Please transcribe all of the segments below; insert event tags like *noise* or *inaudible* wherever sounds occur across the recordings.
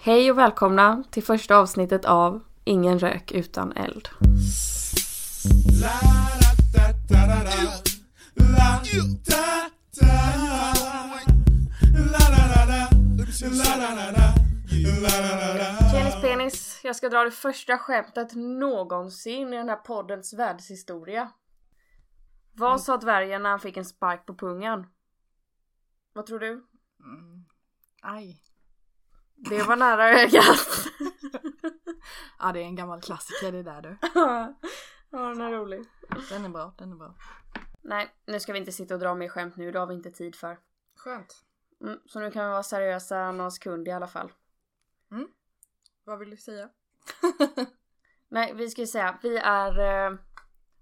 Hej och välkomna till första avsnittet av Ingen rök utan eld. Penis penis, jag ska dra det första skämtet någonsin i den här poddens världshistoria. Vad sa dvärgen när han fick en spark på pungen? Vad tror du? Mm. Aj. Det var nära ögat. Ja det är en gammal klassiker det där du. ja, den är rolig. Den är bra, den är bra. Nej, nu ska vi inte sitta och dra mer skämt nu, det har vi inte tid för. Skönt. Mm, så nu kan vi vara seriösa någon sekund i alla fall. Vad vill du säga? *laughs* Nej, vi ska ju säga, vi är, eh,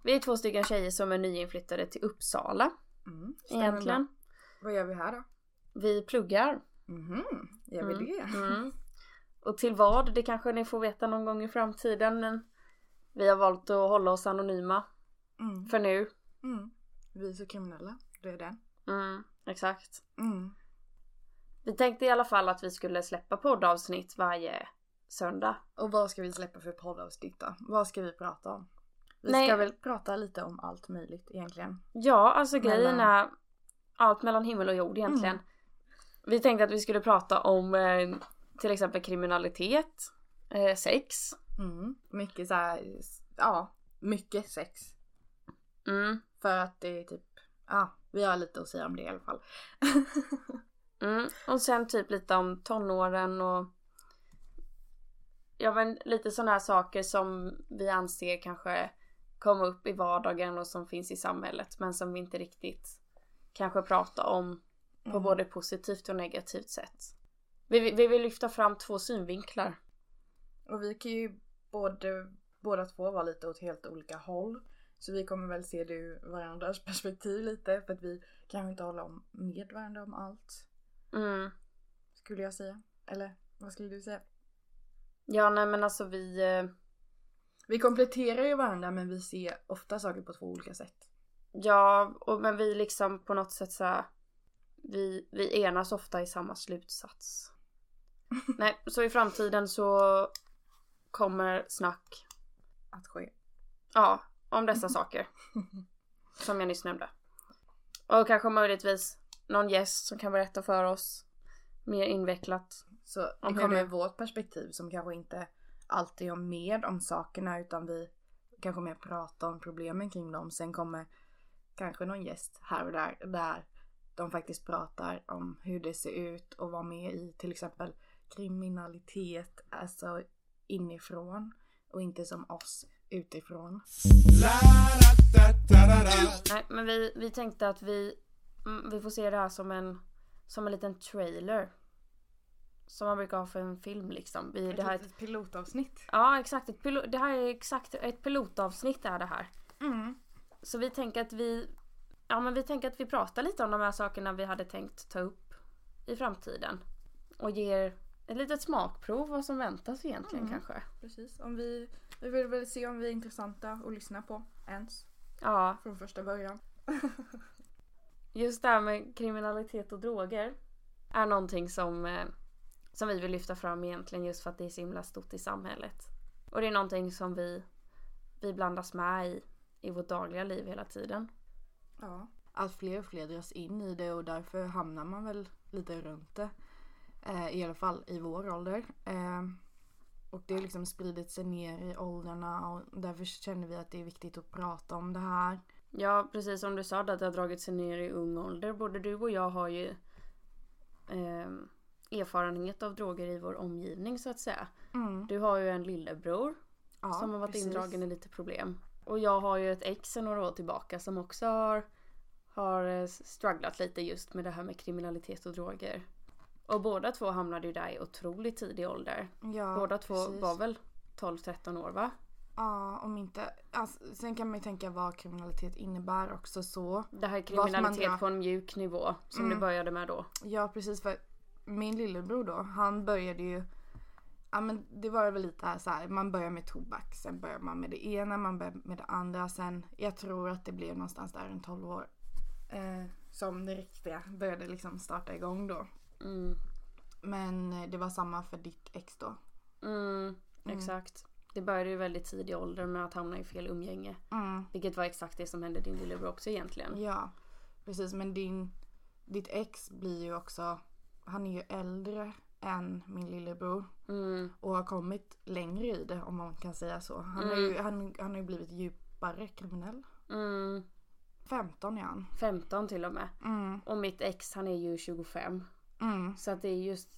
vi är två stycken tjejer som är nyinflyttade till Uppsala Mm, egentligen. Vad gör vi här då? Vi pluggar. Mhm, gör vi Mm, det? Mm. *laughs* Och till vad, det kanske ni får veta någon gång i framtiden. Men vi har valt att hålla oss anonyma Mm. för nu. Mm. Vi är så kriminella, det är det. Mm, exakt. Mm. Vi tänkte i alla fall att vi skulle släppa poddavsnitt varje söndag. Och vad ska vi släppa för poddavsnitt då? Vad ska vi prata om? Vi Nej. ska väl prata lite om allt möjligt egentligen. Ja, alltså grejen Mellan- är allt mellan himmel och jord egentligen. Mm. Vi tänkte att vi skulle prata om eh, till exempel kriminalitet, eh, sex. Mm. Mycket så här, ja, mycket sex. Mm, För att det är typ, ja, vi har lite att säga om det i alla fall. *laughs* mm. Och sen typ lite om tonåren och ja men lite sådana här saker som vi anser kanske kommer upp i vardagen och som finns i samhället men som vi inte riktigt kanske pratar om på Mm. både positivt och negativt sätt. Vi, vi- vi vill lyfta fram två synvinklar. Och vi kan ju både, båda två vara lite åt helt olika håll. Så vi kommer väl se det ur varandras *laughs* perspektiv lite för att vi kanske inte håller om med varandra om allt. Mm. Skulle jag säga. Eller vad skulle du säga? Ja nej men alltså vi eh, Vi kompletterar ju varandra men vi ser ofta saker på två olika sätt. Ja, och, men vi liksom på något sätt så här, vi, vi enas ofta i samma slutsats. *laughs* Nej, så i framtiden så kommer snack, Att ske. ja, om dessa saker. *laughs* Som jag nyss nämnde. Och kanske möjligtvis någon gäst som kan berätta för oss mer invecklat. Så det Om kommer vårt perspektiv som kanske inte alltid har med om sakerna utan vi kanske mer pratar om problemen kring dem. Sen kommer kanske någon gäst här och där där de faktiskt pratar om hur det ser ut och vara med i till exempel kriminalitet, alltså inifrån och inte som oss utifrån. Nej, men vi, vi tänkte att vi, mm, vi får se det här som en, som en liten trailer. Som man brukar ha för en film liksom. Vi, det här är ett pilotavsnitt. Ja exakt, ett pilo- det här är exakt ett pilotavsnitt är det här. Mm. Så vi tänker att vi Ja men vi tänker att vi pratar lite om de här sakerna vi hade tänkt ta upp i framtiden. Och ger ett litet smakprov vad som väntas egentligen Mm. kanske. Precis, om vi, vi vill väl se om vi är intressanta att lyssna på ens Ja, från första början. *laughs* just det här med kriminalitet och droger är någonting som, eh, som vi vill lyfta fram egentligen just för att det är så himla stort i samhället. Och det är någonting som vi, vi blandas med i, i vårt dagliga liv hela tiden. Ja. Allt fler och fler dras in i det och därför hamnar man väl lite runt det. Eh, I alla fall i vår ålder. Eh, och det har liksom spridit sig ner i åldrarna och därför känner vi att det är viktigt att prata om det här. Ja, precis som du sa att det har dragit sig ner i ung ålder. Både du och jag har ju eh, erfarenhet av droger i vår omgivning så att säga. Mm. Du har ju en lillebror Ja, som har varit precis. indragen i lite problem. Och jag har ju ett ex sedan några år tillbaka som också har, har eh, strugglat lite just med det här med kriminalitet och droger. Och båda två hamnade ju där i otroligt tidig ålder. Ja, båda två precis. var väl 12-13 år va? Ja, om inte. Alltså, sen kan man ju tänka vad kriminalitet innebär också så. Det här är kriminalitet drar- på en mjuk nivå som Mm. du började med då. Ja precis för min lillebror då, han började ju Ja men det var väl lite här så här, man börjar med tobak, sen börjar man med det ena, man börjar med det andra, sen jag tror att det blev någonstans där en 12 år. Eh, som det riktiga började liksom starta igång då. Mm. Men eh, det var samma för ditt ex då? Mm, exakt. Det började ju väldigt tidig ålder med att hamna i fel umgänge. Mm. Vilket var exakt det som hände din lillebror också egentligen. Ja, precis. Men din, ditt ex blir ju också, han är ju äldre än min lillebror. Mm, Och har kommit längre i det om man kan säga så. Han, är ju, han, han har ju blivit djupare kriminell. mm, 15 är han. 15 till och med. Mm. Och mitt ex han är ju 25. Mm. Så att det är just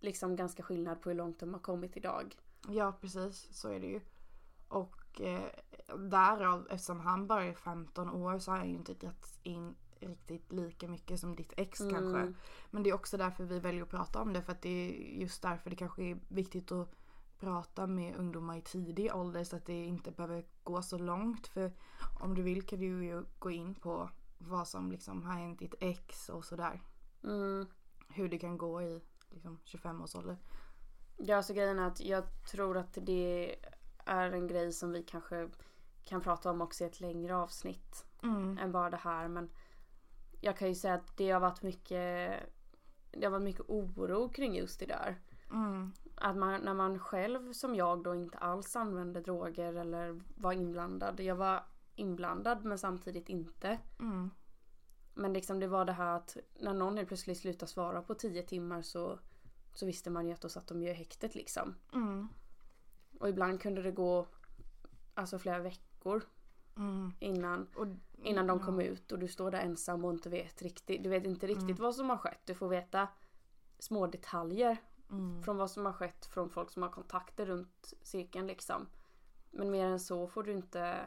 liksom ganska skillnad på hur långt de har kommit idag. Ja precis, så är det ju. Och eh, därav, eftersom han bara är 15 år så har han ju inte dragits in riktigt lika mycket som ditt ex Mm. kanske. Men det är också därför vi väljer att prata om det för att det är just därför det kanske är viktigt att prata med ungdomar i tidig ålder så att det inte behöver gå så långt. För om du vill kan du ju gå in på vad som liksom har hänt ditt ex och sådär. Mm. Hur det kan gå i liksom 25 års ålder. Ja, så grejen är att jag tror att det är en grej som vi kanske kan prata om också i ett längre avsnitt Mm. än bara det här. Men jag kan ju säga att det har varit mycket, det har varit mycket oro kring just det där. Mm. Att man, när man själv som jag då inte alls använde droger eller var inblandad. Jag var inblandad men samtidigt inte. Mm. Men liksom det var det här att när någon helt plötsligt slutar svara på tio timmar så, så visste man ju att då satt de ju i häktet liksom. Mm. Och ibland kunde det gå alltså flera veckor Mm. innan, Och, innan de kom ut och du står där ensam och inte vet riktigt. Du vet inte riktigt Mm. vad som har skett. Du får veta små detaljer Mm. från vad som har skett från folk som har kontakter runt cirkeln liksom. Men mer än så får du inte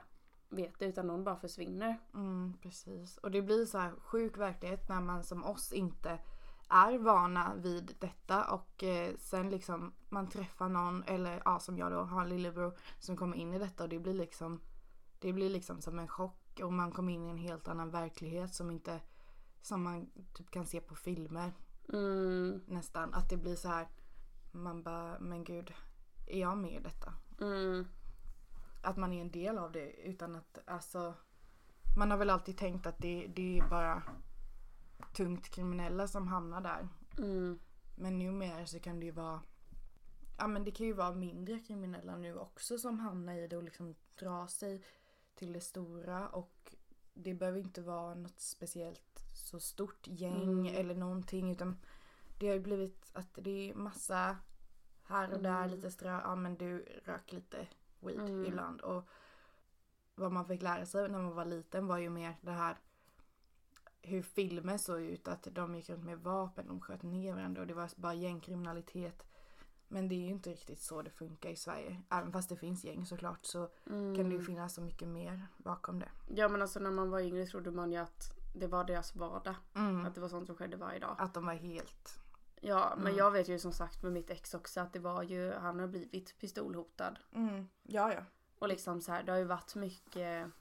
veta utan någon bara försvinner. Mm, precis. Och det blir så här sjuk verklighet när man som oss inte är vana vid detta och eh, sen liksom man träffar någon eller ja som jag då har en lillebror som kommer in i detta och det blir liksom det blir liksom som en chock och man kommer in i en helt annan verklighet som inte som man typ kan se på filmer. Mm, nästan. Att det blir så här man bara men gud är jag med i detta? mm, att man är en del av det utan att alltså man har väl alltid tänkt att det, det är bara tungt kriminella som hamnar där. mm, Men numera så kan det ju vara Ja men det kan ju vara mindre kriminella nu också som hamnar i det och liksom drar sig till det stora och det behöver inte vara något speciellt så stort gäng Mm. eller någonting utan det har ju blivit att det är massa här och där Mm. lite strö, ja men du rök lite weed Mm. ibland och vad man fick lära sig när man var liten var ju mer det här hur filmer såg ut att de gick runt med vapen, de sköt ner varandra och det var bara gängkriminalitet. Men det är ju inte riktigt så det funkar i Sverige. Även fast det finns gäng såklart så mm. kan det ju finnas så mycket mer bakom det. Ja men alltså när man var yngre trodde man ju att det var deras vardag. Mm. Att det var sånt som skedde varje dag. Att de var helt... Ja men Mm. jag vet ju som sagt med mitt ex också att det var ju, han har blivit pistolhotad. Mm. Ja, ja. Och liksom så här, det har ju varit mycket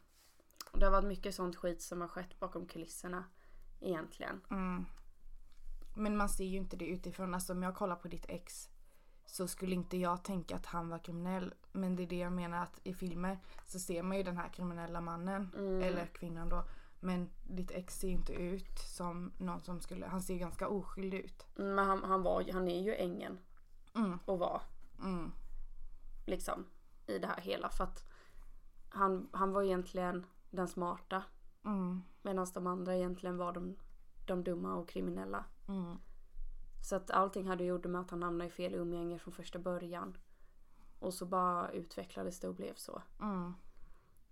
Det har varit mycket sånt skit som har skett bakom kulisserna Egentligen Mm. Men man ser ju inte det utifrån. Alltså om jag kollar på ditt ex så skulle inte jag tänka att han var kriminell. Men det är det jag menar att i filmer så ser man ju den här kriminella mannen. Mm. Eller kvinnan då. Men ditt ex ser inte ut som någon som skulle... Han ser ju ganska oskyldig ut. Men han, han var han är ju ängen Mm. och var Mm. liksom i det här hela för att han, han var egentligen den smarta Mm. medan de andra egentligen var de, de dumma och kriminella. Mm. Så att allting hade gjort med att han hamnade i fel umgänge från första början. Och så bara utvecklades det och blev så. Mm.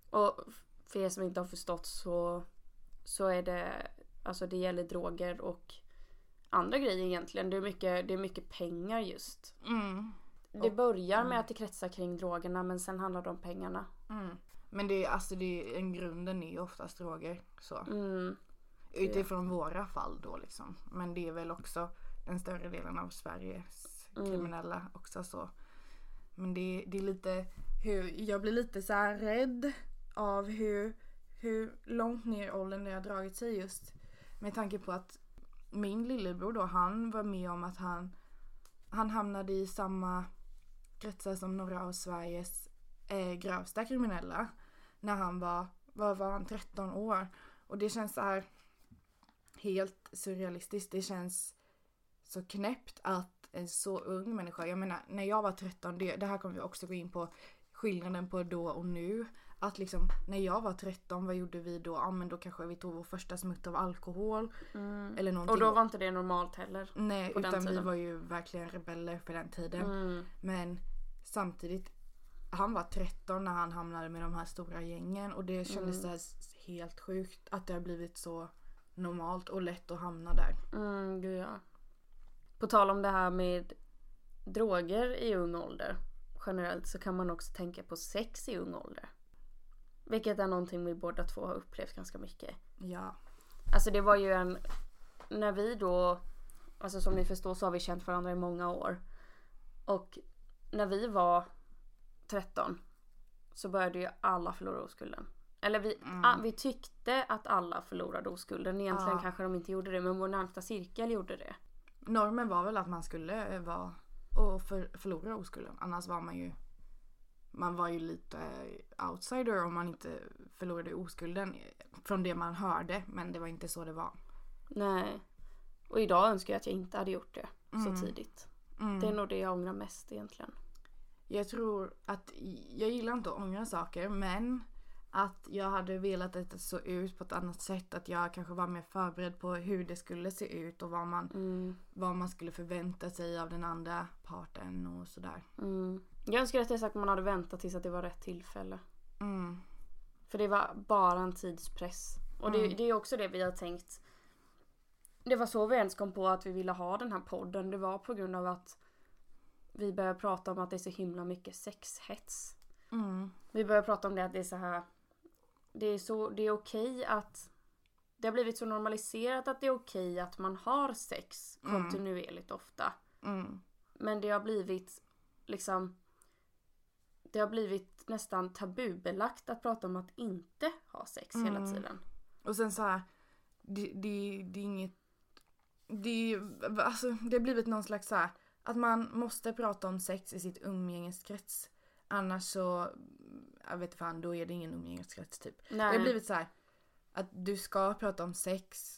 Och för er som inte har förstått så, så är det, alltså det gäller droger och andra grejer egentligen. Det är mycket, det är mycket pengar just. Mm. Det börjar med att det kretsar kring drogerna men sen handlar det om pengarna. Mm. Men det är alltså det är, en grunden är ju oftast droger. Så. Mm, Utifrån våra fall då liksom. Men det är väl också den större delen av Sveriges Mm. kriminella också så. Men det, det är lite hur, jag blir lite så rädd av hur, hur långt ner i åldern det har dragit sig just. Med tanke på att min lillebror då, han var med om att han, han hamnade i samma kretsar som några av Sveriges eh, grövsta kriminella. När han var, vad var han, 13 år. Och det känns så här helt surrealistiskt. Det känns så knäppt att en så ung människa. Jag menar när jag var 13, det, det här kommer vi också gå in på skillnaden på då och nu. Att liksom när jag var 13, vad gjorde vi då? Ja men då kanske vi tog vår första smutt av alkohol. Mm. Eller någonting. Och då var inte det normalt heller. Nej på utan vi var ju verkligen rebeller för den tiden. Mm. Men samtidigt, han var 13 när han hamnade med de här stora gängen och det kändes Mm. så här s- helt sjukt att det har blivit så normalt och lätt att hamna där. Mm, gud ja. På tal om det här med droger i ung ålder. Generellt så kan man också tänka på sex i ung ålder. Vilket är någonting vi båda två har upplevt ganska mycket. Ja. Alltså det var ju en... När vi då... Alltså som ni förstår så har vi känt varandra i många år. Och när vi var 13 så började ju alla förlora oskulden. Eller vi, Mm. a, vi tyckte att alla förlorade oskulden. Egentligen Ja. kanske de inte gjorde det men vår närmsta cirkel gjorde det. Normen var väl att man skulle eh, vara och för, förlora oskulden. Annars var man ju man var ju lite eh, outsider om man inte förlorade oskulden från det man hörde. Men det var inte så det var. Nej. Och idag önskar jag att jag inte hade gjort det Mm. så tidigt. Mm. Det är nog det jag ångrar mest egentligen. Jag tror att jag gillar inte att ångra saker men att jag hade velat att det såg ut på ett annat sätt. Att jag kanske var mer förberedd på hur det skulle se ut och vad man, Mm. vad man skulle förvänta sig av den andra parten och sådär. Mm. Jag önskar att sagt att man hade väntat tills att det var rätt tillfälle. Mm. För det var bara en tidspress. Och det, Mm. det är också det vi har tänkt. Det var så vi ens kom på att vi ville ha den här podden. Det var på grund av att vi började prata om att det är så himla mycket sexhets. Mm. Vi började prata om det att det är så här. Det är, så, det är okej att det har blivit så normaliserat att det är okej att man har sex Mm. kontinuerligt ofta. Mm. Men det har blivit liksom Det har blivit nästan tabubelagt att prata om att inte ha sex hela Mm. tiden. Och sen så här, det, det, det är inget... Det, alltså, det har blivit någon slags så här, att man måste prata om sex i sitt umgängeskrets. Annars så, jag vet fan, då är det ingen umgängeskrets typ. Det Nej. har blivit så här att du ska prata om sex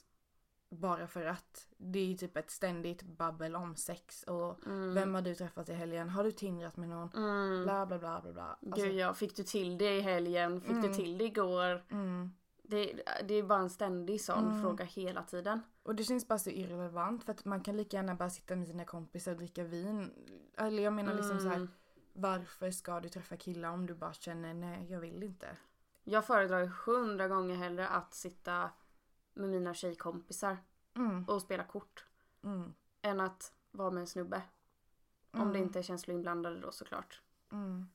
bara för att det är typ ett ständigt babbel om sex och mm. vem har du träffat i helgen? Har du tindrat med någon? Mm. Bla bla bla bla bla. Alltså, Gud ja, fick du till det i helgen? Fick du Mm. till det igår? mm. Det, det är bara en ständig sån Mm. fråga hela tiden. Och det känns bara så irrelevant för att man kan lika gärna bara sitta med sina kompisar och dricka vin. Eller jag menar liksom så här, Mm. Varför ska du träffa killar om du bara känner nej jag vill inte. Jag föredrar hundra gånger hellre att sitta med mina tjejkompisar Mm. och spela kort. Mm. Än att vara med en snubbe. Om Mm. det inte är känslor inblandade då såklart. Mm.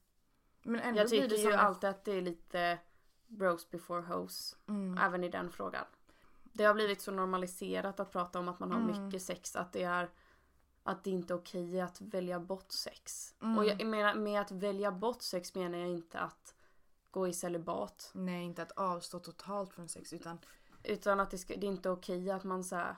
Men ändå Jag tycker ju alltid att det är lite bros before hoes. Mm. Även i den frågan. Det har blivit så normaliserat att prata om att man har Mm. mycket sex. Att det är att det inte är okej att välja bort sex. Mm. Och jag menar, med att välja bort sex menar jag inte att gå i celibat. Nej inte att avstå totalt från sex utan Utan att det, ska, det är inte okej att man så här,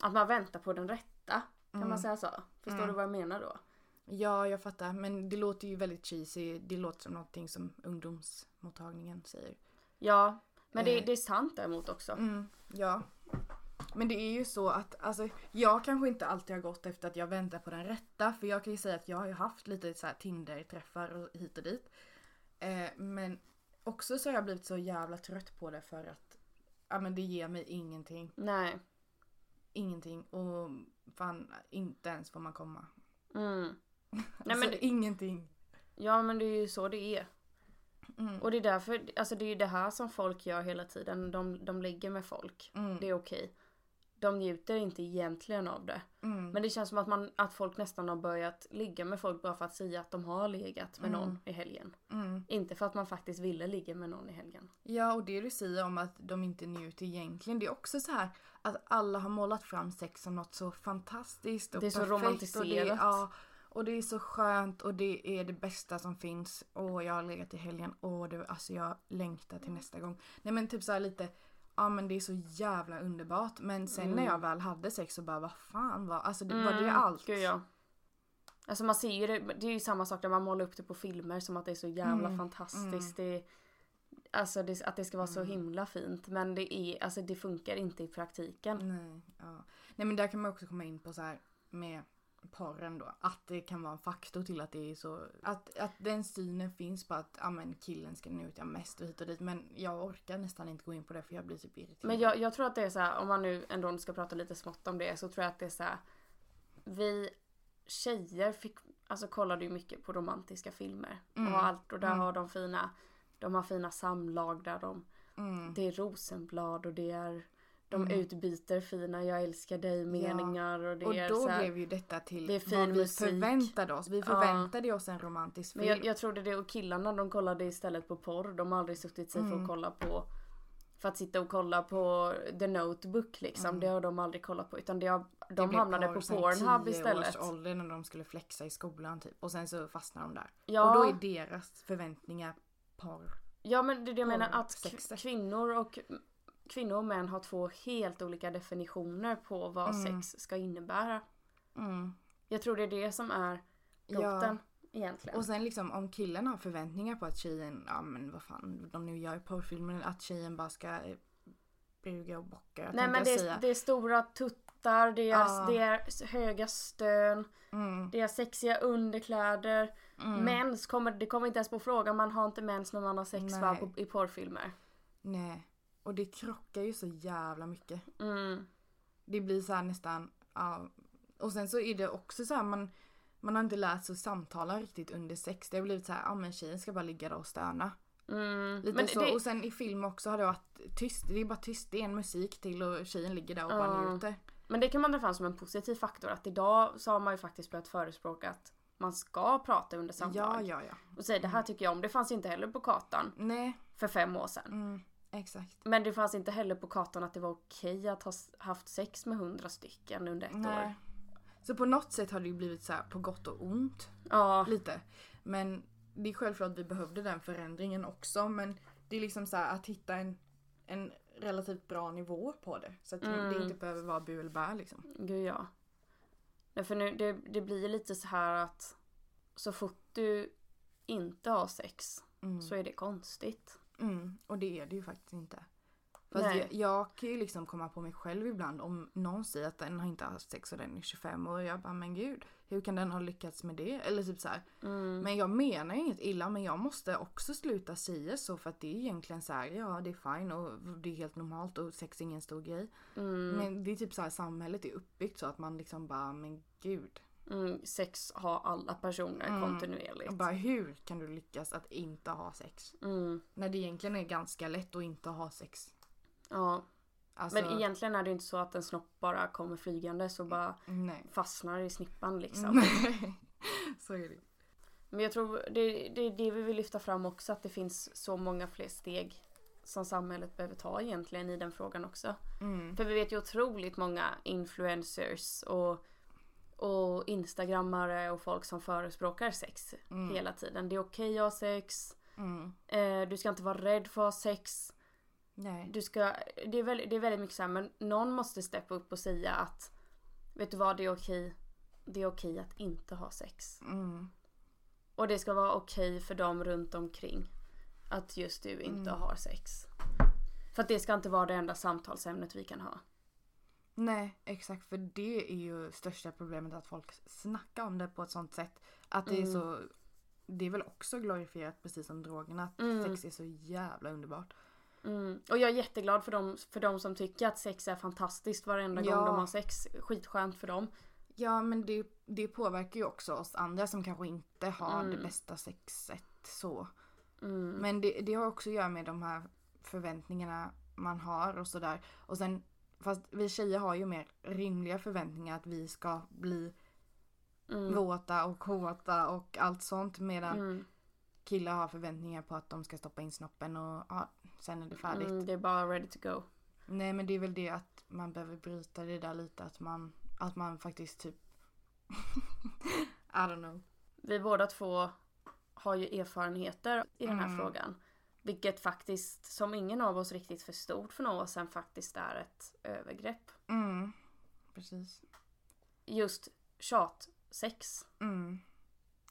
Att man väntar på den rätta. Kan Mm. man säga så? Förstår Mm. du vad jag menar då? Ja, jag fattar. Men det låter ju väldigt cheesy. Det låter som någonting som ungdomsmottagningen säger. Ja. Men det, Eh. det är sant däremot också. Mm, ja. Men det är ju så att alltså, jag kanske inte alltid har gått efter att jag väntar på den rätta. För jag kan ju säga att jag har ju haft lite så här Tinder-träffar och hit och dit. Eh, men också så har jag blivit så jävla trött på det för att ja, men det ger mig ingenting. Nej. Ingenting. Och fan, inte ens får man komma. Mm. *laughs* Nej alltså, men, ingenting. ja men det är ju så det är. Mm. Och det är därför, alltså det är ju det här som folk gör hela tiden. De, de ligger med folk. Mm. Det är okej. De njuter inte egentligen av det. Mm. Men det känns som att, man, att folk nästan har börjat ligga med folk bara för att säga att de har legat med Mm. någon i helgen. Mm. Inte för att man faktiskt ville ligga med någon i helgen. Ja, och det du säger om att de inte njuter egentligen. Det är också så här att alla har målat fram sex som något så fantastiskt och Det är så perfekt. Och det, romantiserat. ja, och det är så skönt och det är det bästa som finns. Åh, jag har legat i helgen. Åh, det, alltså jag längtar till nästa gång. Nej men typ så lite, ja men det är så jävla underbart. Men sen Mm. när jag väl hade sex så bara, vad fan var, alltså det, var det Mm, allt? Gud ja. Alltså man ser ju det, det är ju samma sak när man målar upp det på filmer som att det är så jävla Mm, fantastiskt. Det, alltså det, att det ska vara så Mm. himla fint. Men det är, alltså det funkar inte i praktiken. Nej, ja. Nej men där kan man också komma in på så här med porren då. Att det kan vara en faktor till att det är så. Att, att den synen finns på att ja, men killen ska njuta mest och hit och dit. Men jag orkar nästan inte gå in på det för jag blir typ irriterad. Men jag, jag tror att det är så här, om man nu ändå ska prata lite smått om det så tror jag att det är så här. Vi tjejer fick, alltså kollade ju mycket på romantiska filmer. Mm. Och allt och där Mm. har de fina, de har fina samlag där de, Mm. det är rosenblad och det är de Mm. utbyter fina jag älskar dig meningar och det Och är då här, blev ju detta till det är fin vad vi musik. förväntade oss. Vi Ja. förväntade oss en romantisk film. Men jag, jag trodde det och killarna de kollade istället på porr. De har aldrig suttit sig för Mm. att kolla på för att sitta och kolla på The Notebook liksom. Mm. Det har de aldrig kollat på. Utan det har, Det de blev hamnade på Pornhub 10 istället. års ålder när de skulle flexa i skolan typ. Och sen så fastnade de där. Ja, Och då är deras förväntningar porr. ja men det är det jag menar att Sexet. kvinnor och kvinnor och män har två helt olika definitioner på vad Mm. sex ska innebära. Mm. Jag tror det är det som är roten egentligen. Och sen liksom om killen har förväntningar på att tjejen, ja men vad fan de nu gör i porrfilmen, att tjejen bara ska eh, buga och bocka. Nej men det är, det är stora tuttar, det är, Ja. det är höga stön, Mm, det är sexiga underkläder. mm. Mens kommer, det kommer inte ens på frågan, man har inte mens när man har sex va, i porrfilmer. Nej. Och det krockar ju så jävla mycket. Mm. Det blir så här nästan, ja. Och sen så är det också så här man, man har inte lärt sig att samtala riktigt under sex. Det har blivit så här, ja men tjejen ska bara ligga där och stöna. Mm. Lite Men så. det, Och sen i film också har det varit tyst. Det är bara tyst. Det är en musik till och tjejen ligger där och bara Ja. njuter. men det kan man dra fram som en positiv faktor. Att idag så har man ju faktiskt börjat förespråka att man ska prata under Ja, samtal. ja, ja. Och säga det här tycker jag om. Det fanns inte heller på kartan Nej, för fem år sedan. mm, exakt. Men det fanns inte heller på kartan att det var okej att ha haft sex med hundra stycken under ett år. Nej. Så på något sätt har det ju blivit så här på gott och ont. Ja, Lite. Men det är självklart att vi behövde den förändringen också. Men det är liksom så här att hitta en, en relativt bra nivå på det. Så att Mm. det inte behöver vara bu eller bär liksom. gud ja. Nej, för nu, det, det blir lite så här att så fort du inte har sex Mm. så är det konstigt. Mm. Och det är det ju faktiskt inte. Fast jag, jag kan ju liksom komma på mig själv ibland om någon säger att den har inte haft sex och den är 25 och jag bara men gud hur kan den ha lyckats med det? Eller typ så. Mm. Men jag menar inget illa men jag måste också sluta säga så för att det är egentligen så här, ja det är fine och det är helt normalt och sex är ingen stor grej. Mm. Men det är typ så här samhället är uppbyggt så att man liksom bara men gud. Mm, sex har alla personer Mm. kontinuerligt. Och bara hur kan du lyckas att inte ha sex? Mm. När det egentligen är ganska lätt att inte ha sex. Ja, Alltså, men egentligen är det inte så att en snopp bara kommer flygande så bara nej. fastnar i snippan liksom. *laughs* Så är det. Men jag tror det, det är det vi vill lyfta fram också att det finns så många fler steg som samhället behöver ta egentligen i den frågan också. Mm. För vi vet ju otroligt många influencers och, och instagrammare och folk som förespråkar sex Mm. hela tiden. Det är okej att ha sex. Mm. Eh, du ska inte vara rädd för att ha sex. Nej. Du ska, det, är väldigt, det är väldigt mycket så här, men någon måste steppa upp och säga att vet du vad, det är okej. Det är okej att inte ha sex. Mm. Och det ska vara okej för dem runt omkring att just du inte Mm. har sex. För att det ska inte vara det enda samtalsämnet vi kan ha. Nej, exakt. För det är ju största problemet att folk snackar om det på ett sånt sätt. Att det är Mm. så... Det är väl också glorifierat precis som drogerna. Att Mm. sex är så jävla underbart. Mm. Och jag är jätteglad för dem, för dem som tycker att sex är fantastiskt varenda Ja. gång de har sex. Skitskönt för dem. Ja men det, det påverkar ju också oss andra som kanske inte har Mm. det bästa sexet så. Mm. Men det, det har också att göra med de här förväntningarna man har och sådär. Och sen, fast vi tjejer har ju mer rimliga förväntningar att vi ska bli Mm. våta och kåta och allt sånt. Medan Mm. killar har förväntningar på att de ska stoppa in snoppen och ja, sen är det färdigt. Mm, det är bara ready to go. Nej men det är väl det att man behöver bryta det där lite. Att man, att man faktiskt typ... *laughs* I don't know. Vi båda två har ju erfarenheter i den här Mm. frågan. Vilket faktiskt, som ingen av oss riktigt förstod för några år sedan, faktiskt är ett övergrepp. Mm. Precis. Just tjatsex. Mm.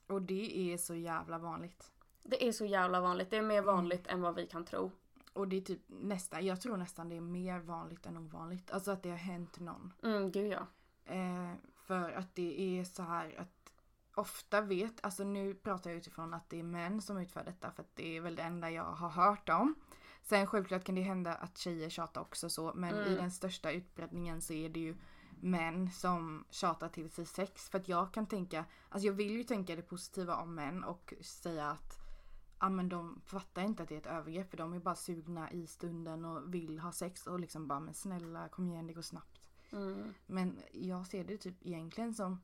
Och det är så jävla vanligt. Det är så jävla vanligt. Det är mer vanligt än vad vi kan tro. Och det är typ nästan, jag tror nästan det är mer vanligt än ovanligt. Alltså att det har hänt någon. Mm, gud ja. Eh, För att det är så här att ofta vet, alltså nu pratar jag utifrån att det är män som utför detta för att det är väl det enda jag har hört om. Sen självklart kan det hända att tjejer tjatar också så men Mm. i den största utbredningen så är det ju män som tjatar till sig sex. För att jag kan tänka, alltså jag vill ju tänka det positiva om män och säga att ja men de fattar inte att det är ett övergrepp för de är bara sugna i stunden och vill ha sex och liksom bara men snälla kom igen det går snabbt. Mm. Men jag ser det typ egentligen som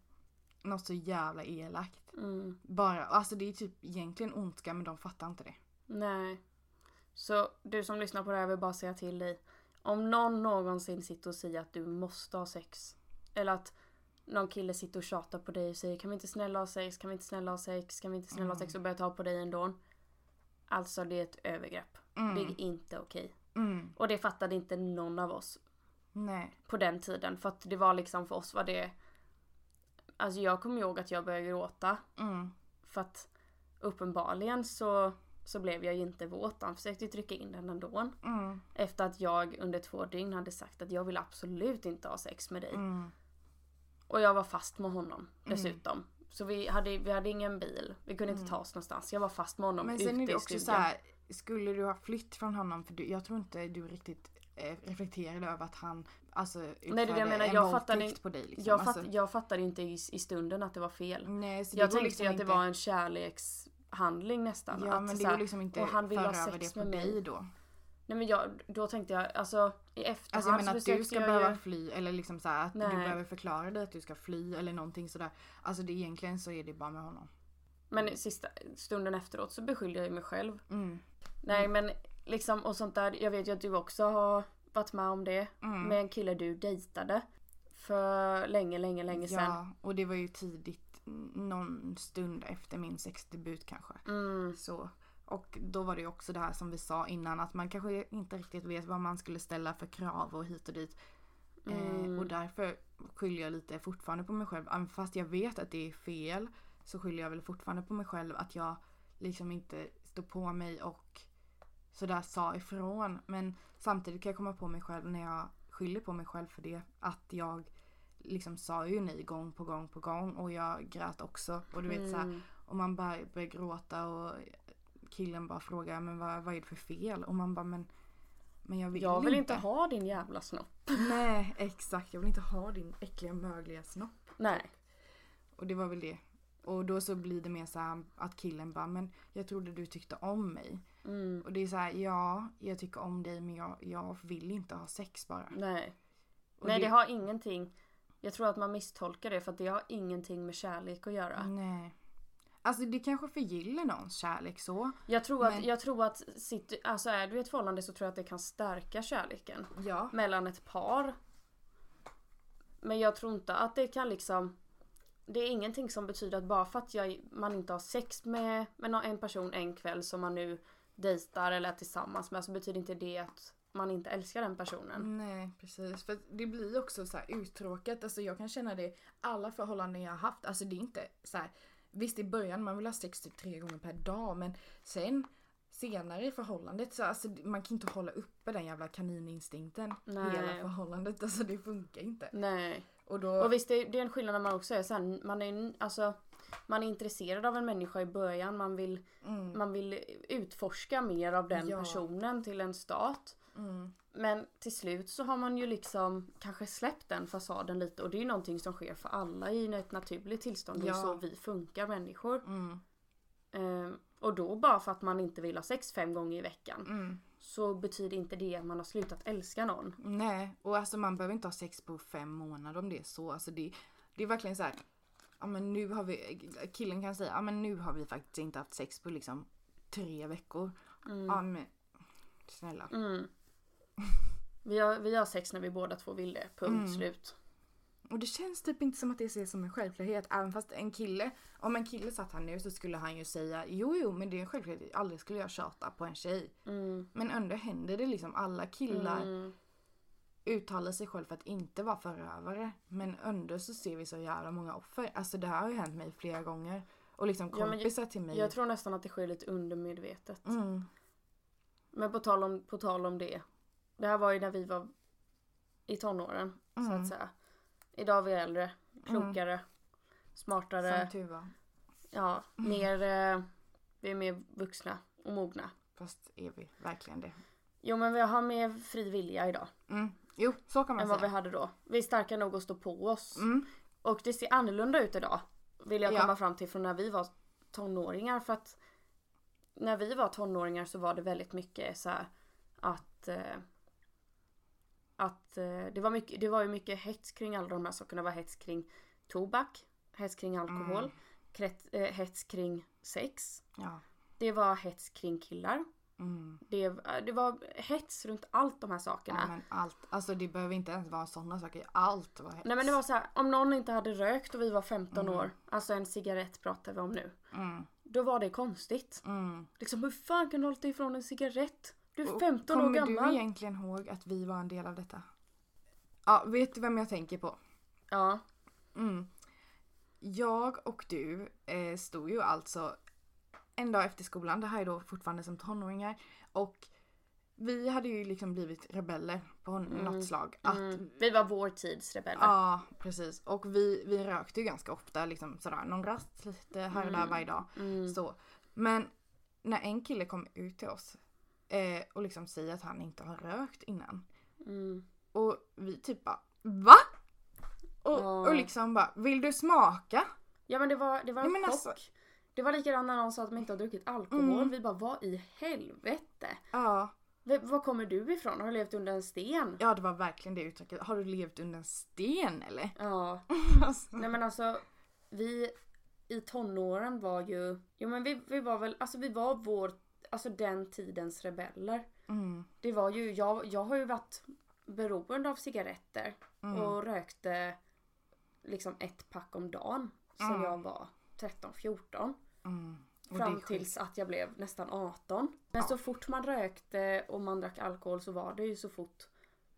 något så jävla elakt. Mm. Bara, alltså det är typ egentligen ondska men de fattar inte det. Nej. Så du som lyssnar på det här vill bara säga till dig. Om någon någonsin sitter och säger att du måste ha sex. Eller att någon kille sitter och tjatar på dig och säger kan vi inte snälla ha sex, kan vi inte snälla ha sex, kan vi inte snälla ha sex och börjar ta på dig ändå. Alltså det är ett övergrepp. Mm. Det är inte okej. Mm. Och det fattade inte någon av oss Nej. på den tiden. För att det var liksom för oss var det... Alltså jag kommer ihåg att jag började gråta. Mm. För att uppenbarligen så, så blev jag ju inte våt. Han försökte trycka in den ändå. Mm. Efter att jag under två dygn hade sagt att jag vill absolut inte ha sex med dig. Mm. Och jag var fast med honom dessutom. Så vi hade, vi hade ingen bil. Vi kunde inte ta oss någonstans. Jag var fast med honom Men ute sen är det i också stugan. så här, skulle du ha flytt från honom för du, jag tror inte du riktigt reflekterade över att han alltså Nej det det jag menar. en Jag fattade, på dig liksom. jag, fatt, alltså, jag fattade inte i, i stunden att det var fel. nej, så det Jag tänkte liksom att det inte, var en kärlekshandling nästan. Ja att, men det går liksom inte och han ville ha sex det med dig mig. då. Nej men jag, då tänkte jag alltså i efterhand Alltså jag menar att du ska behöva ju- fly eller liksom så här, att du Nej. behöver förklara dig att du ska fly eller någonting sådär. Alltså det egentligen så är det bara med honom. Men sista stunden efteråt så beskyllde jag ju mig själv. Mm. Nej men liksom och sånt där. Jag vet ju att du också har varit med om det. Mm. Med en kille du dejtade. För länge, länge, länge sedan. Ja, och det var ju tidigt, någon stund efter min sexdebut kanske. Mm, Så, och då var det ju också det här som vi sa innan att man kanske inte riktigt vet vad man skulle ställa för krav och hit och dit. Mm. Eh, och därför skyller jag lite fortfarande på mig själv. Även fast jag vet att det är fel så skyller jag väl fortfarande på mig själv att jag liksom inte stod på mig och sådär sa ifrån. Men samtidigt kan jag komma på mig själv när jag skyller på mig själv för det. Att jag liksom sa ju nej gång på gång på gång och jag grät också. Och du vet mm. och man bara börjar gråta och killen bara frågar men vad, vad är det för fel? Och man bara men, men jag vill, Jag vill inte ha din jävla snopp. *laughs* Nej exakt, jag vill inte ha din äckliga mögliga snopp. Nej. Och det var väl det. Och då så blir det mer så här att killen bara men jag trodde du tyckte om mig. Mm, Och det är så här ja jag tycker om dig men jag, jag vill inte ha sex bara. nej. Och Nej det har ingenting. Jag tror att man misstolkar det för att det har ingenting med kärlek att göra. Nej. Alltså det kanske förgyller någons kärlek så. Jag tror att, Men- jag tror att sitt, alltså är du i ett förhållande så tror jag att det kan stärka kärleken. Ja. mellan ett par. Men jag tror inte att det kan liksom Det är ingenting som betyder att bara för att jag, man inte har sex med, med en person en kväll som man nu dejtar eller är tillsammans med så betyder inte det att man inte älskar den personen. Nej precis. För det blir också så här uttråkat. Alltså jag kan känna det alla förhållanden jag har haft. Alltså det är inte så här. Visst i början man vill ha sex typ tre gånger per dag men sen senare i förhållandet så alltså man kan inte hålla uppe den jävla kanininstinkten. Nej. Hela förhållandet. Alltså det funkar inte. Nej. Och då... Och visst det är, det är en skillnad när man också är sen, man är alltså man är intresserad av en människa i början, man vill, mm, man vill utforska mer av den Ja. personen till en start. mm, Men till slut så har man ju liksom kanske släppt den fasaden lite och det är ju någonting som sker för alla i ett naturligt tillstånd. Det är Ja. så vi funkar människor. mm, Ehm, och då bara för att man inte vill ha sex fem gånger i veckan mm. så betyder inte det att man har slutat älska någon. Nej, och alltså man behöver inte ha sex på fem månader om det är så. Alltså det, det är verkligen så här. Ja men nu har vi, killen kan säga, ja men nu har vi faktiskt inte haft sex på liksom tre veckor. Ja men snälla. Mm. *laughs* Vi, har, vi har sex när vi båda två vill det. Punkt Mm. slut. Och det känns typ inte som att det ses som en självklarhet. Även fast en kille, om en kille satt här nu så skulle han ju säga jo jo men det är en självklarhet. Aldrig skulle jag tjata på en tjej. Mm. Men ändå händer det liksom. Alla killar Mm. Uttalar sig själv för att inte vara förövare. Men ändå så ser vi så jävla många offer. Alltså det här har ju hänt mig flera gånger. Och liksom Ja, men jag- kompisar till mig. Jag tror nästan att det sker lite undermedvetet. Mm, Men på tal, om, på tal om det. Det här var ju när vi var i tonåren så Mm. att säga. Idag är vi äldre, klokare, smartare. Som tur var. Ja, mer... Eh, vi är mer vuxna och mogna. Fast är vi verkligen det? Jo men vi har mer fri vilja idag. Mm. Jo, så kan man än vad vi säga. hade då. Vi är starka nog att stå på oss. Mm. Och det ser annorlunda ut idag. Vill jag Ja. komma fram till från när vi var tonåringar. För att när vi var tonåringar så var det väldigt mycket så här att eh, att eh, det var mycket, det var ju mycket hets kring alla de här sakerna. Det var hets kring tobak, hets kring alkohol, Mm. kret, eh, hets kring sex. Ja. Det var hets kring killar. Mm. Det, det var hets runt allt de här sakerna. ja men allt. Alltså det behöver inte ens vara sådana saker. Allt var hets. Nej men det var så här, om någon inte hade rökt och vi var 15 år, alltså en cigarett pratar vi om nu. Mm. Då var det konstigt. Mm. Liksom hur fan kan du hålla dig ifrån en cigarett? Du är Och 15 år Kommer gammal. du egentligen ihåg att vi var en del av detta? Ja, vet du vem jag tänker på? Ja. Mm. Jag och du eh, stod ju alltså en dag efter skolan, det här är då fortfarande som tonåringar. Och vi hade ju liksom blivit rebeller på något slag. Att, Mm. Vi var vår tids rebeller. Ja, precis. Och vi, vi rökte ju ganska ofta, liksom sådär någon rast lite här och där varje dag. Mm. Så. Men när en kille kom ut till oss eh, och liksom säger att han inte har rökt innan. Mm. Och vi typ bara VA? Och, Ja. och liksom bara, vill du smaka? Ja men det var, det var en men chock. alltså- Det var likadant när någon sa att de inte har druckit alkohol. Mm. Vi bara vad i helvete? Ja, V- var kommer du ifrån? Har du levt under en sten? ja det var verkligen det uttrycket. Har du levt under en sten eller? Ja. *laughs* Alltså, Nej men alltså vi i tonåren var ju, jo men vi, vi var väl, alltså vi var vår, alltså den tidens rebeller. mm, Det var ju, jag, jag har ju varit beroende av cigaretter Mm. och rökte liksom ett pack om dagen sen Mm. jag var 13-14. Mm. Fram tills att jag blev nästan 18. Men Ja. så fort man rökte och man drack alkohol så var det ju så fort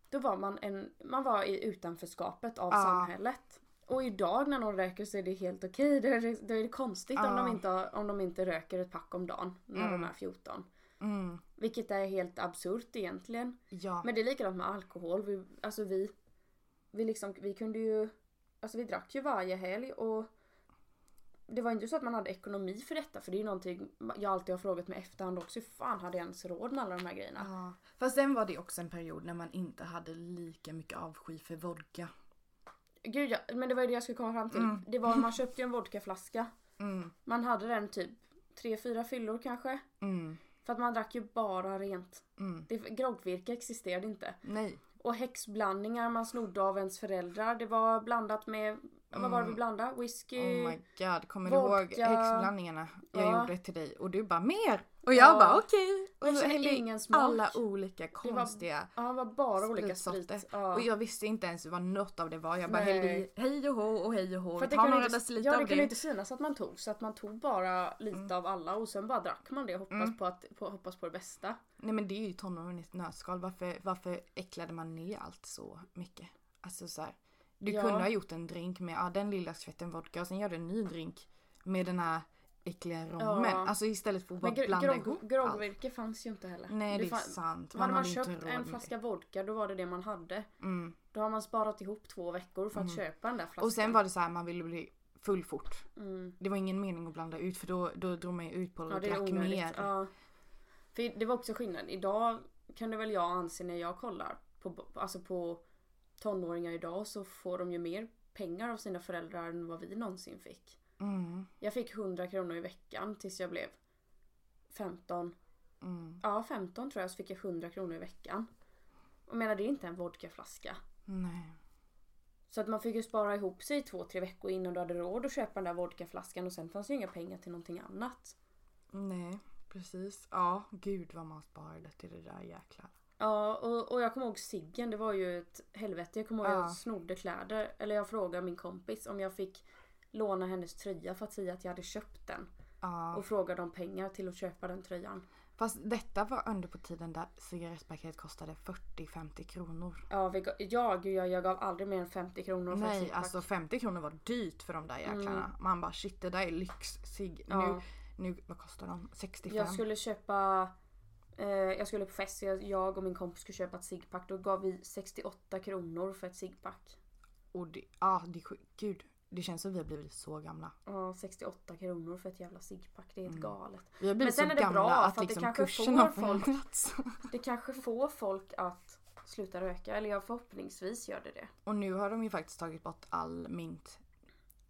Då var man en, man var i utanförskapet av Ja. samhället. Och idag när någon röker så är det helt okej. Då, är det- då är det konstigt om, Ja. de inte, har- om de inte röker ett pack om dagen när de Mm. är 14. Mm, Vilket är helt absurt egentligen. ja. Men det är likadant med alkohol. Vi, alltså vi, vi, liksom, vi kunde ju, alltså vi drack ju varje helg och det var inte så att man hade ekonomi för detta för det är ju någonting jag alltid har frågat mig efterhand också. Hur fan hade jag ens råd med alla de här grejerna? ja. Fast sen var det också en period när man inte hade lika mycket avsky för vodka. Gud ja, men det var ju det jag skulle komma fram till. Mm. Det var, man köpte ju en vodkaflaska. Mm, Man hade den typ tre, fyra fyllor kanske. mm, För att man drack ju bara rent. mm. Det, groggvirke existerade inte. Nej. Och häxblandningar man snodde av ens föräldrar. Det var blandat med, vad var det vi blandade? Whisky? Oh my god, kommer du ihåg vodka. häxblandningarna jag Ja. gjorde till dig? Och du bara mer! Och jag Ja. bara okej! Jag Och så känner hällde ingen smak. alla olika konstiga Ja, det var bara olika sprit. Ja. Och jag visste inte ens vad något av det var. Jag bara Nej. hällde i hej och hå och hej och hå. För det Ta kunde några inte, deciliter ja, det av kunde det. inte synas att man tog så att man tog bara lite av alla och sen bara drack man det och hoppas, Mm. på, att, på, hoppas på det bästa. Nej men det är ju tonåren i ett nötskal. Varför, varför äcklade man ner allt så mycket? Alltså så här, Du Ja. kunde ha gjort en drink med ja, den lilla skvätten vodka och sen gör du en ny drink med den här äckliga rommen. Ja. Alltså istället för att bara Men blanda ihop groggvirke fanns ju inte heller. Nej det är fann- sant. Man hade inte köpt en flaska vodka då var det det man hade. det. Mm. Då har man sparat ihop två veckor för att köpa den där flaskan. Och sen var det så här man ville bli full fort. mm. Det var ingen mening att blanda ut för då, då drog man ju ut på det Ja och det är drack mer. Ja. För det var också skillnad. Idag kan det väl jag anse när jag kollar på, alltså på tonåringar idag så får de ju mer pengar av sina föräldrar än vad vi någonsin fick. Mm. Jag fick 100 kronor i veckan tills jag blev 15. Mm. Ja 15 tror jag så fick jag 100 kronor i veckan. Och menar det är inte en vodkaflaska. Nej. Så att man fick ju spara ihop sig i två, tre veckor innan du hade råd att köpa den där vodkaflaskan och sen fanns ju inga pengar till någonting annat. Nej, precis. Ja, gud vad man sparade till det där jäklar. Ja och, och jag kommer ihåg ciggen, det var ju ett helvete. Jag kommer ihåg Ja. jag snodde kläder. Eller jag frågade min kompis om jag fick låna hennes tröja för att säga att jag hade köpt den. Ja. Och frågade om pengar till att köpa den tröjan. Fast detta var under på tiden där cigarettpaket kostade 40-50 kronor. Ja, vi, ja gud, jag, jag gav aldrig mer än 50 kronor för Nej, alltså 50 kronor var dyrt för de där jäklarna. Man bara shit det där är lyx. Mm. Ja. Nu, nu, vad kostar de? 65? Jag skulle köpa Jag skulle på fest, jag, jag och min kompis skulle köpa ett ciggpack. Då gav vi 68 kronor för ett ciggpack. Och det, ja, det. Gud. Det känns som vi har blivit så gamla. Ja, 68 kronor för ett jävla ciggpack. Det är helt galet. Vi har blivit sen så är det bra, att för att det liksom kanske kursen har får folk-. *laughs* Det kanske får folk att sluta röka. Eller ja, förhoppningsvis gör det det. Och nu har de ju faktiskt tagit bort all mint.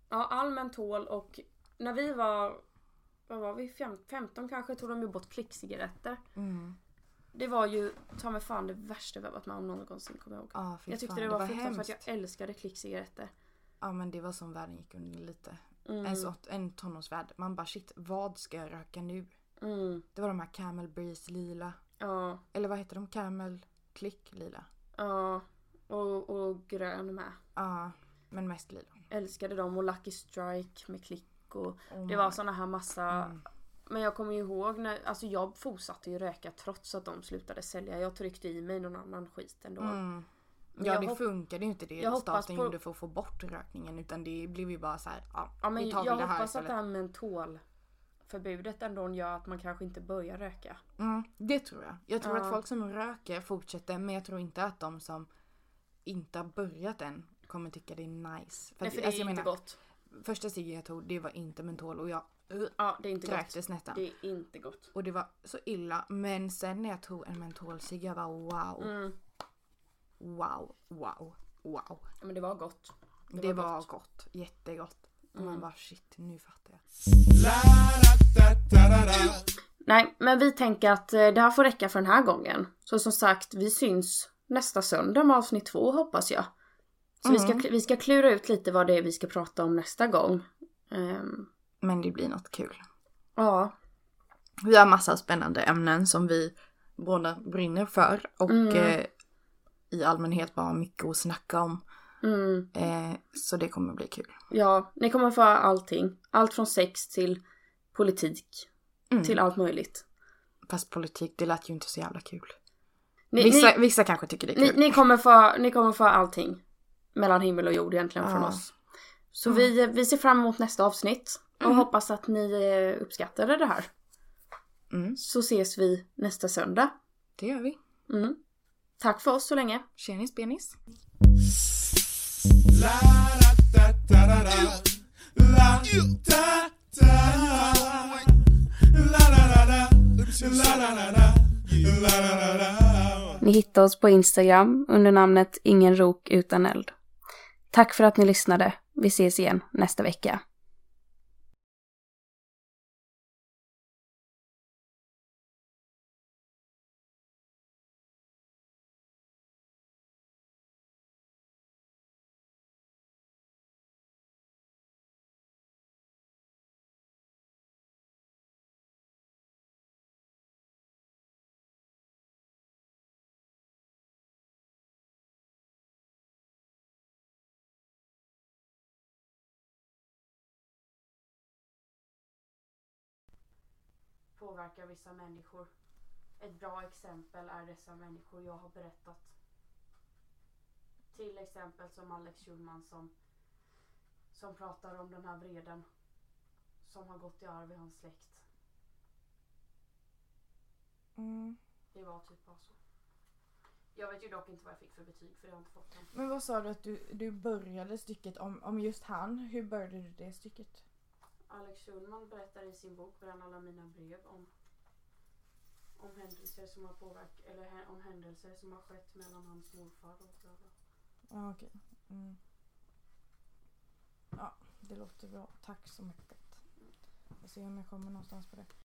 Ja, all mentol och när vi var, vad var vi, Fem- 15 kanske tog de ju bort klickcigaretter. Mm. Det var ju ta mig fan det värsta har varit med om någonsin kommer jag ihåg. Fy Jag tyckte fan, det var, fruktansvärt, hemskt. jag älskade klickcigaretter. Ja men det var som världen gick under lite. Mm. En, sort, en tonårsvärld. Man bara shit, vad ska jag röka nu? Mm. Det var de här Camel Breeze lila. Ja, Eller vad heter de? Camel Click lila. ja. Och, och grön med. Ja, men mest lila. Älskade dem och Lucky Strike med klick och Oh det var såna här massa Mm. Men jag kommer ihåg när, alltså jag fortsatte ju röka trots att de slutade sälja. Jag tryckte i mig någon annan skit ändå. Mm. Ja det funkade ju inte det jag staten på- gjorde för att få bort rökningen utan det blev ju bara så här, ja, Ja men vi tar jag det här hoppas att det här mentolförbudet ändå gör att man kanske inte börjar röka. Mm, det tror jag. Jag tror Ja. att folk som röker fortsätter men jag tror inte att de som inte har börjat än kommer tycka det är nice. Nej att- för det alltså, är jag inte menar, gott. Första ciggen jag tog det var inte mentol och jag uh, Ja det är inte kräktes nästan. Det är inte gott. Och det var så illa men sen när jag tog en mentolcigg jag bara wow, Mm. wow, wow, wow. Men det var gott. Det, var var, gott. gott. jättegott. Och man Mm. bara shit nu fattar jag. Nej men vi tänker att eh, det här får räcka för den här gången. Så som sagt vi syns nästa söndag med avsnitt två hoppas jag. Så vi, ska, Mm. vi ska klura ut lite vad det är vi ska prata om nästa gång. Ehm, Men det blir något kul. ja. Vi har massa spännande ämnen som vi båda brinner för och Mm. eh, i allmänhet bara mycket att snacka om. Mm. Eh, så det kommer bli kul. Ja, ni kommer få allting. Allt från sex till politik. Mm. Till allt möjligt. Fast politik, det lät ju inte så jävla kul. Ni, Vissa, ni, vissa kanske tycker det är ni, kul. ni, kommer få, ni kommer få allting. Mellan himmel och jord egentligen från oss. Så Mm. vi, vi ser fram emot nästa avsnitt. Och Mm. hoppas att ni eh, uppskattade det här. Mm, Så ses vi nästa söndag. det gör vi. Mm. Tack för oss så länge. Tjenis benis. Ni hittar oss på Instagram under namnet Ingen rok utan eld. Tack för att ni lyssnade. Vi ses igen nästa vecka. Påverkar vissa människor. Ett bra exempel är dessa människor jag har berättat. Till exempel som Alex Schulman som, som pratar om den här vreden som har gått i arv i hans släkt. Mm. Det var typ bara så. Jag vet ju dock inte vad jag fick för betyg för jag har inte fått den. Men vad sa du att du, du började stycket om, om just han? Hur började du det stycket? Alex Schulman berättar i sin bok Bland alla mina brev om, om händelser som har påverkat, eller om händelser som har skett mellan hans morfar och bla bla. Ja okej. Mm. Ja det låter bra. Tack så mycket. Jag ser om jag kommer någonstans på det.